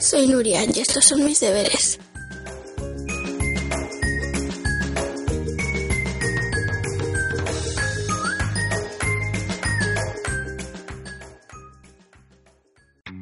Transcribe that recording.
Soy Nuria y estos son mis deberes.